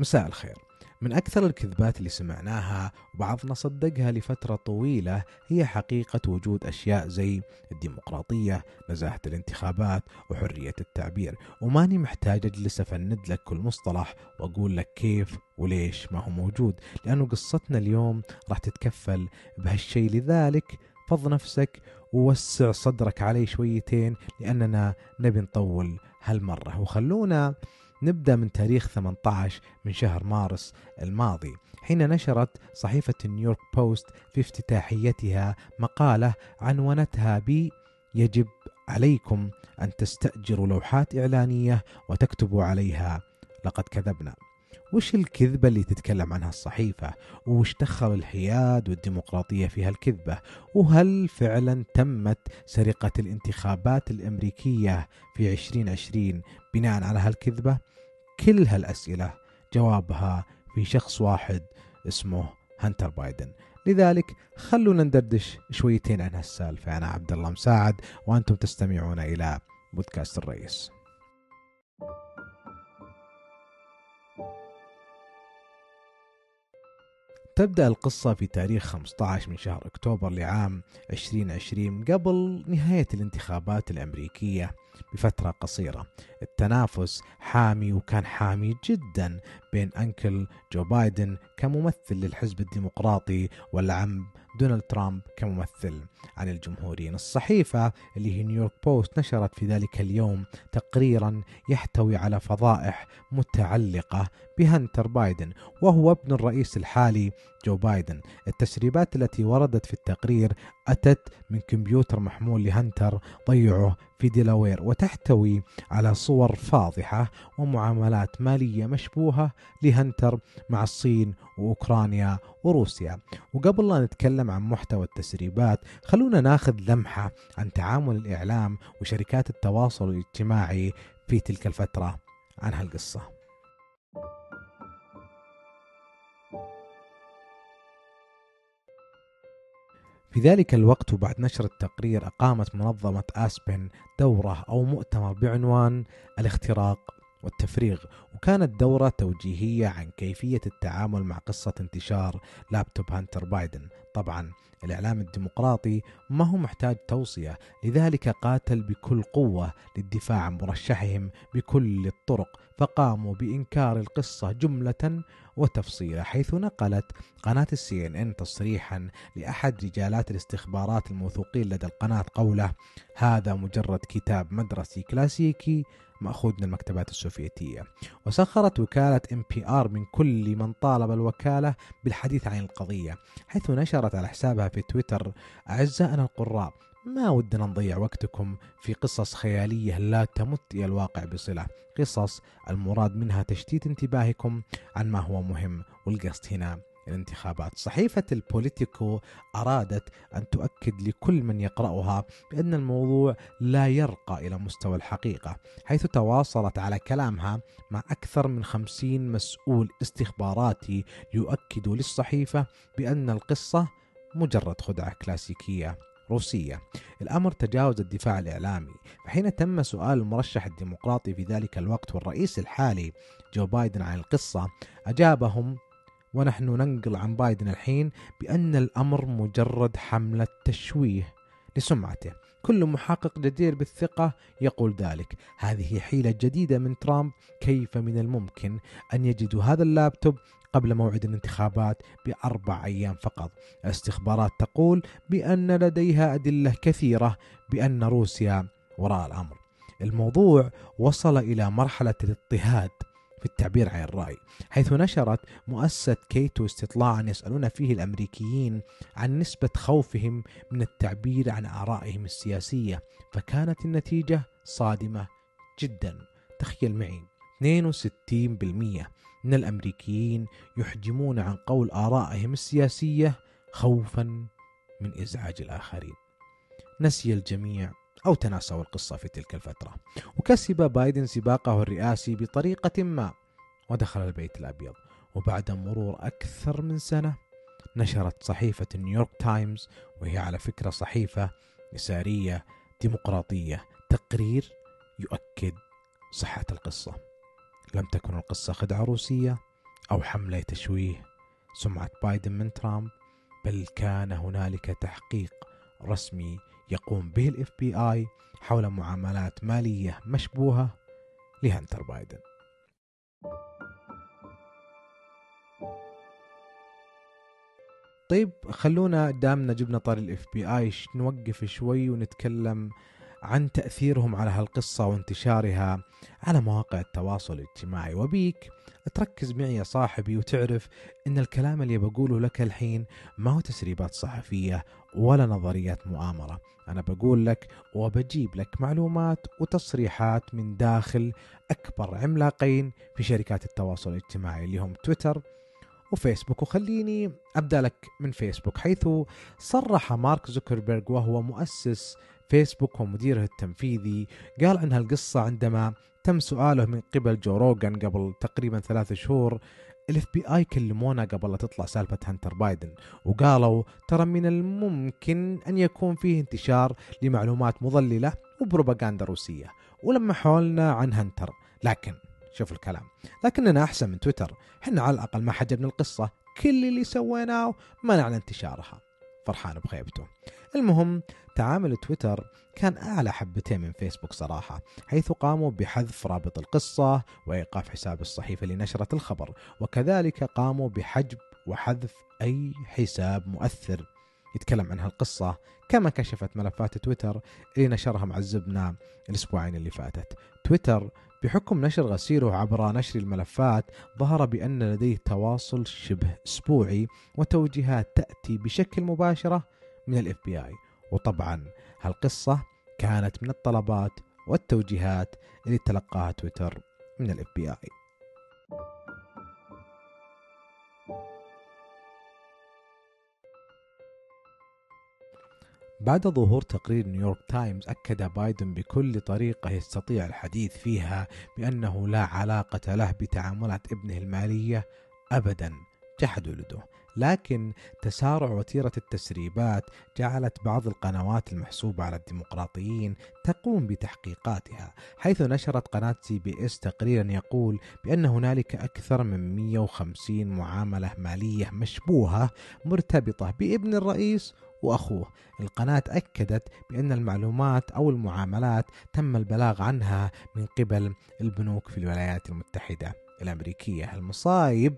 مساء الخير. من أكثر الكذبات اللي سمعناها وبعضنا صدقها لفترة طويلة هي حقيقة وجود أشياء زي الديمقراطية، نزاهة الانتخابات، وحرية التعبير، وماني محتاج أجلس أفند لك كل مصطلح وأقول لك كيف وليش ما هو موجود، لأنه قصتنا اليوم راح تتكفل بهالشيء لذلك فض نفسك ووسع صدرك علي شويتين لأننا نبي نطول هالمرة. وخلونا نبدأ من تاريخ 18 من شهر مارس الماضي حين نشرت صحيفة نيويورك بوست في افتتاحيتها مقالة عنونتها ب يجب عليكم أن تستأجروا لوحات إعلانية وتكتبوا عليها. لقد كذبنا. وش الكذبة اللي تتكلم عنها الصحيفة؟ وش دخل الحياد والديمقراطية في هالكذبة؟ وهل فعلا تمت سرقة الانتخابات الأمريكية في 2020 بناء على هالكذبة؟ كل هالأسئلة جوابها في شخص واحد اسمه هانتر بايدن. لذلك خلونا ندردش شويتين عن هالسالفة. أنا عبد الله مساعد وأنتم تستمعون إلى بودكاست الرئيس. تبدأ القصة في تاريخ 15 من شهر أكتوبر لعام 2020 قبل نهاية الانتخابات الأمريكية بفترة قصيرة. التنافس حامي وكان حامي جدا بين uncle جو بايدن كممثل للحزب الديمقراطي والعم دونالد ترامب كممثل. عن الجمهوريين. الصحيفة اللي هي نيويورك بوست نشرت في ذلك اليوم تقريرا يحتوي على فضائح متعلقة بهنتر بايدن وهو ابن الرئيس الحالي جو بايدن. التسريبات التي وردت في التقرير أتت من كمبيوتر محمول لهنتر ضيعه في ديلاوير وتحتوي على صور فاضحة ومعاملات مالية مشبوهة لهنتر مع الصين وأوكرانيا وروسيا. وقبل لا نتكلم عن محتوى التسريبات خلونا ناخذ لمحة عن تعامل الإعلام وشركات التواصل الاجتماعي في تلك الفترة عن هالقصة. في ذلك الوقت وبعد نشر التقرير أقامت منظمة آسبن دورة أو مؤتمر بعنوان الاختراق والتفريغ وكانت دورة توجيهية عن كيفية التعامل مع قصة انتشار لابتوب هانتر بايدن. طبعا الإعلام الديمقراطي ما هو محتاج توصية لذلك قاتل بكل قوة للدفاع عن مرشحهم بكل الطرق فقاموا بإنكار القصة جملة وتفصيلا حيث نقلت قناة ال CNN تصريحا لأحد رجالات الاستخبارات الموثوقين لدى القناة قوله هذا مجرد كتاب مدرسي كلاسيكي مأخوذ من المكتبات السوفيتية وسخرت وكالة NPR من كل من طالب الوكالة بالحديث عن القضية حيث نشرت على حسابها في تويتر أعزائنا القراء ما ودنا نضيع وقتكم في قصص خيالية لا تمت إلى الواقع بصلة. قصص المراد منها تشتيت انتباهكم عن ما هو مهم والقصد هنا الانتخابات. صحيفة البوليتيكو أرادت أن تؤكد لكل من يقرأها بأن الموضوع لا يرقى إلى مستوى الحقيقة حيث تواصلت على كلامها مع أكثر من خمسين مسؤول استخباراتي ليؤكدوا للصحيفة بأن القصة مجرد خدعة كلاسيكية روسية. الأمر تجاوز الدفاع الإعلامي فحين تم سؤال المرشح الديمقراطي في ذلك الوقت والرئيس الحالي جو بايدن عن القصة أجابهم ونحن ننقل عن بايدن الحين بأن الأمر مجرد حملة تشويه لسمعته. كل محقق جدير بالثقة يقول ذلك. هذه حيلة جديدة من ترامب. كيف من الممكن أن يجدوا هذا اللابتوب قبل موعد الانتخابات بأربع أيام فقط؟ الاستخبارات تقول بأن لديها أدلة كثيرة بأن روسيا وراء الأمر. الموضوع وصل إلى مرحلة الاضطهاد. في التعبير عن الرأي حيث نشرت مؤسسة كيتو استطلاعا يسألون فيه الأمريكيين عن نسبة خوفهم من التعبير عن آرائهم السياسية فكانت النتيجة صادمة جدا. تخيل معي 62% من الأمريكيين يحجمون عن قول آرائهم السياسية خوفا من إزعاج الآخرين. نسي الجميع أو تناسوا القصة في تلك الفترة. وكسب بايدن سباقه الرئاسي بطريقة ما ودخل البيت الأبيض. وبعد مرور أكثر من سنة نشرت صحيفة نيويورك تايمز وهي على فكرة صحيفة يسارية ديمقراطية تقرير يؤكد صحة القصة. لم تكن القصة خدعة روسية أو حملة تشويه سمعة بايدن من ترامب بل كان هنالك تحقيق رسمي يقوم به ال FBI حول معاملات مالية مشبوهة لهنتر بايدن. طيب خلونا دامنا جبنا طاري ال FBI نوقف شوي ونتكلم عن تأثيرهم على هالقصة وانتشارها على مواقع التواصل الاجتماعي. وبيك تركز معي يا صاحبي وتعرف إن الكلام اللي بقوله لك الحين ما هو تسريبات صحفية ولا نظريات مؤامرة. أنا بقول لك وبجيب لك معلومات وتصريحات من داخل أكبر عملاقين في شركات التواصل الاجتماعي اللي هم تويتر وفيسبوك. وخليني أبدأ لك من فيسبوك حيث صرح مارك زوكربيرج وهو مؤسس فيسبوك ومديره التنفيذي قال عن هالقصة عندما تم سؤاله من قبل جو روجان قبل تقريبا ثلاث شهور ال FBI كلمونا قبل لا تطلع سالفة هانتر بايدن وقالوا ترى من الممكن أن يكون فيه انتشار لمعلومات مضللة وبروباغندا روسية ولما حولنا عن هانتر لكن شوف الكلام لكننا أحسن من تويتر. إحنا على الأقل ما حجبنا القصة كل اللي سويناه منعنا انتشارها. فرحان بخيبته المهم تعامل تويتر كان أعلى حبتين من فيسبوك صراحة حيث قاموا بحذف رابط القصة وإيقاف حساب الصحيفة لنشرة الخبر وكذلك قاموا بحجب وحذف أي حساب مؤثر. يتكلم عن هالقصة كما كشفت ملفات تويتر اللي نشرها معزبنا الأسبوعين اللي فاتت. تويتر بحكم نشر غسيله عبر نشر الملفات ظهر بأن لديه تواصل شبه أسبوعي وتوجيهات تأتي بشكل مباشرة من ال FBI وطبعا هالقصة كانت من الطلبات والتوجيهات اللي تلقاها تويتر من ال FBI بعد ظهور تقرير نيويورك تايمز أكد بايدن بكل طريقة يستطيع الحديث فيها بأنه لا علاقة له بتعاملات ابنه المالية أبدا جحد ولده لكن تسارع وتيرة التسريبات جعلت بعض القنوات المحسوبة على الديمقراطيين تقوم بتحقيقاتها حيث نشرت قناة CBS تقريرا يقول بأن هنالك أكثر من 150 معاملة مالية مشبوهة مرتبطة بابن الرئيس وأخوه. القناة أكدت بأن المعلومات أو المعاملات تم البلاغ عنها من قبل البنوك في الولايات المتحدة الأمريكية. المصايب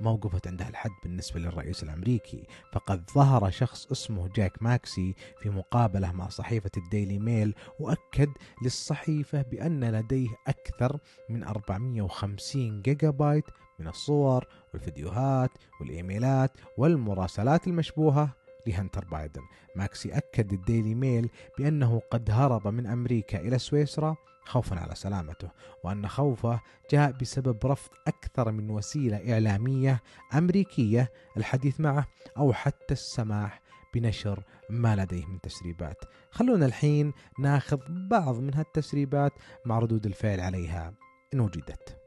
ما وقفت عندها الحد بالنسبة للرئيس الأمريكي. فقد ظهر شخص اسمه جاك ماكسي في مقابلة مع صحيفة الديلي ميل وأكد للصحيفة بأن لديه أكثر من 450 جيجا بايت من الصور والفيديوهات والإيميلات والمراسلات المشبوهة لهنتر بايدن. ماكسي أكد الديلي ميل بأنه قد هرب من أمريكا إلى سويسرا خوفا على سلامته وأن خوفه جاء بسبب رفض أكثر من وسيلة إعلامية أمريكية الحديث معه أو حتى السماح بنشر ما لديه من تسريبات. خلونا الحين ناخذ بعض من هالتسريبات مع ردود الفعل عليها إن وجدت.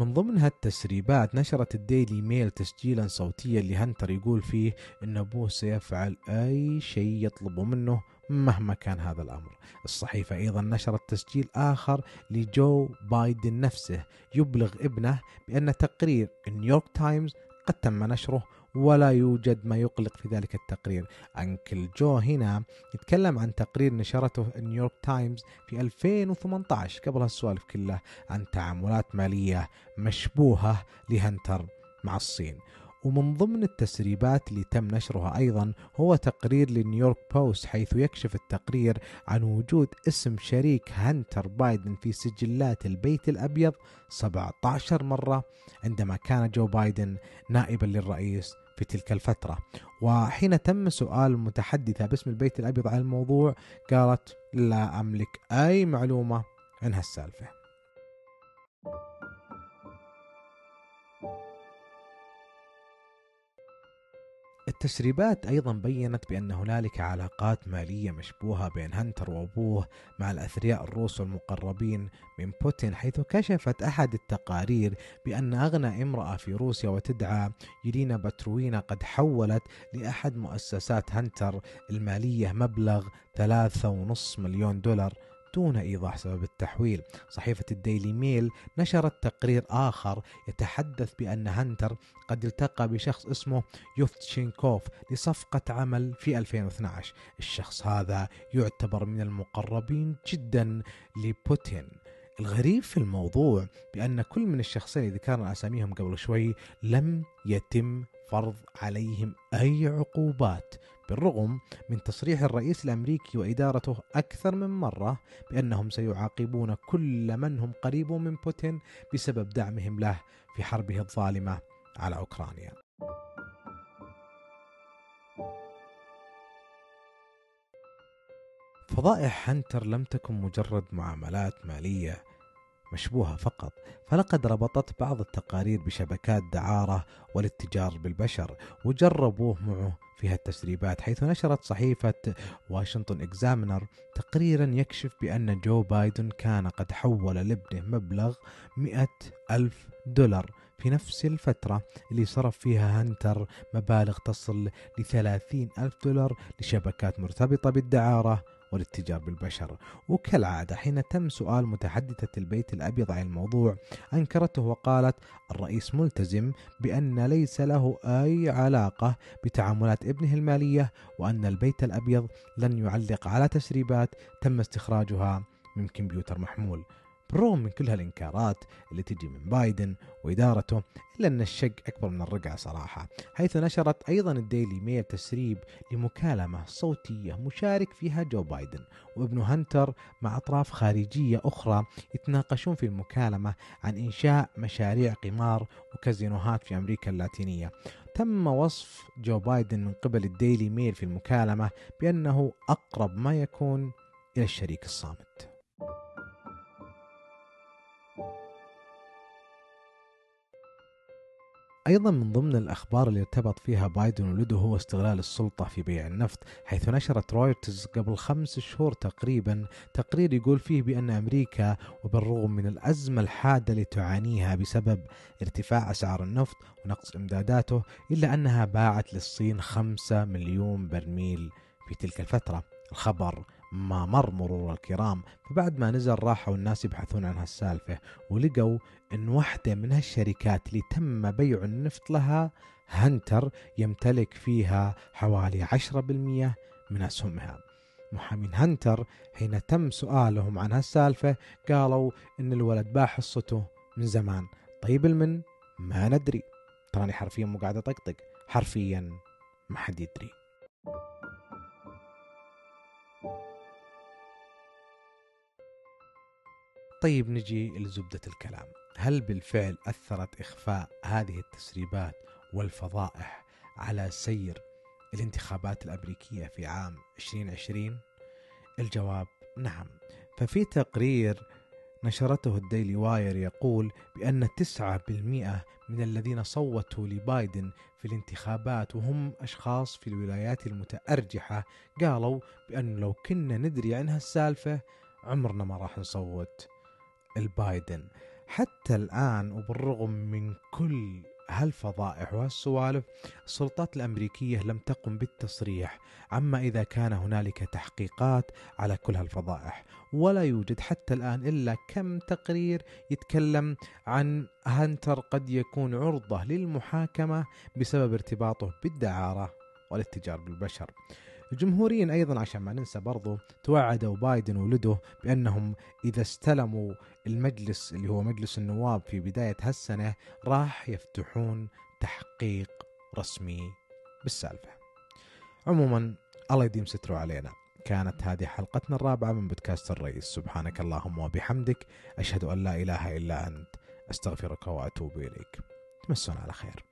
من ضمن هالتسريبات نشرت الديلي ميل تسجيلا صوتيا لهنتر يقول فيه إن أبوه سيفعل أي شيء يطلبه منه مهما كان هذا الأمر. الصحيفة أيضا نشرت تسجيل آخر لجو بايدن نفسه يبلغ ابنه بأن تقرير نيويورك تايمز قد تم نشره ولا يوجد ما يقلق في ذلك التقرير. uncle جو هنا يتكلم عن تقرير نشرته نيويورك تايمز في 2018 قبل هالسوالف كلها عن تعاملات مالية مشبوهة لهنتر مع الصين. ومن ضمن التسريبات اللي تم نشرها أيضا هو تقرير لنيويورك بوست حيث يكشف التقرير عن وجود اسم شريك هنتر بايدن في سجلات البيت الأبيض 17 مرة عندما كان جو بايدن نائبا للرئيس في تلك الفترة. وحين تم سؤال المتحدثة باسم البيت الأبيض عن الموضوع قالت لا أملك أي معلومة عن هالسالفة. التسريبات أيضا بينت بأن هنالك علاقات مالية مشبوهة بين هنتر وأبوه مع الأثرياء الروس المقربين من بوتين حيث كشفت أحد التقارير بأن أغنى امرأة في روسيا وتدعى يلينا باتورينا قد حولت لأحد مؤسسات هنتر المالية مبلغ ثلاثة ونص مليون دولار. دون إيضاح سبب التحويل. صحيفة الديلي ميل نشرت تقرير آخر يتحدث بأن هانتر قد التقى بشخص اسمه يفتوشينكوف لصفقة عمل في 2012 الشخص هذا يعتبر من المقربين جدا لبوتين. الغريب في الموضوع بأن كل من الشخصين اللي ذكرنا أساميهم قبل شوي لم يتم فرض عليهم أي عقوبات بالرغم من تصريح الرئيس الأمريكي وإدارته أكثر من مرة بأنهم سيعاقبون كل من هم قريب من بوتين بسبب دعمهم له في حربه الظالمة على أوكرانيا. فضائح هنتر لم تكن مجرد معاملات مالية مشبوهة فقط. فلقد ربطت بعض التقارير بشبكات دعارة والاتجار بالبشر وجر أبوه معه فيها التسريبات حيث نشرت صحيفة واشنطن اكزامينر تقريرا يكشف بأن جو بايدن كان قد حول لابنه مبلغ مئة ألف دولار في نفس الفترة اللي صرف فيها هنتر مبالغ تصل لثلاثين ألف دولار لشبكات مرتبطة بالدعارة والاتجار بالبشر. وكالعادة حين تم سؤال متحدثة البيت الأبيض عن الموضوع أنكرته وقالت الرئيس ملتزم بأن ليس له أي علاقة بتعاملات ابنه المالية وأن البيت الأبيض لن يعلق على تسريبات تم استخراجها من كمبيوتر محمول. بالرغم من كل هالإنكارات اللي تجي من بايدن وإدارته إلا أن الشق أكبر من الرقعة صراحة حيث نشرت أيضا الديلي ميل تسريب لمكالمة صوتية مشارك فيها جو بايدن وابن هنتر مع أطراف خارجية أخرى يتناقشون في المكالمة عن إنشاء مشاريع قمار وكازينوهات في أمريكا اللاتينية. تم وصف جو بايدن من قبل الديلي ميل في المكالمة بأنه أقرب ما يكون إلى الشريك الصامت. أيضا من ضمن الأخبار اللي ارتبط فيها بايدن وولده هو استغلال السلطة في بيع النفط حيث نشرت رويترز قبل خمس شهور تقريبا تقرير يقول فيه بأن أمريكا وبالرغم من الأزمة الحادة اللي تعانيها بسبب ارتفاع أسعار النفط ونقص إمداداته إلا أنها باعت للصين خمسة مليون برميل في تلك الفترة. الخبر ما مر مرور الكرام فبعد ما نزل راحوا الناس يبحثون عن هالسالفة ولقوا إن واحدة من هالشركات اللي تم بيع النفط لها هنتر يمتلك فيها حوالي 10% من أسهمها. محامين هنتر حين تم سؤالهم عن هالسالفة قالوا إن الولد باع حصته من زمان. طيب المن؟ ما ندري. تراني حرفيا مو قاعد أطقطق. حرفيا ما حد يدري. طيب نجي لزبدة الكلام. هل بالفعل أثرت إخفاء هذه التسريبات والفضائح على سير الانتخابات الأمريكية في عام 2020 الجواب نعم. ففي تقرير نشرته الديلي واير يقول بأن 9% من الذين صوتوا لبايدن في الانتخابات وهم أشخاص في الولايات المتأرجحة قالوا بأن لو كنا ندري عن هالسالفة عمرنا ما راح نصوت. البايدن. حتى الآن وبالرغم من كل هالفضائح وهالسوالف السلطات الأمريكية لم تقم بالتصريح. عما إذا كان هنالك تحقيقات على كل هالفضائح ولا يوجد حتى الآن إلا كم تقرير يتكلم عن هانتر قد يكون عرضة للمحاكمة بسبب ارتباطه بالدعارة والاتجار بالبشر. الجمهوريين أيضا عشان ما ننسى برضو توعدوا بايدن وولده بأنهم إذا استلموا المجلس اللي هو مجلس النواب في بداية هالسنة راح يفتحون تحقيق رسمي بالسالفة. عموما الله يديم ستره علينا. كانت هذه حلقتنا الرابعة من بودكاست الرئيس سبحانك اللهم وبحمدك أشهد أن لا إله إلا أنت أستغفرك وأتوب إليك. تمسون على خير.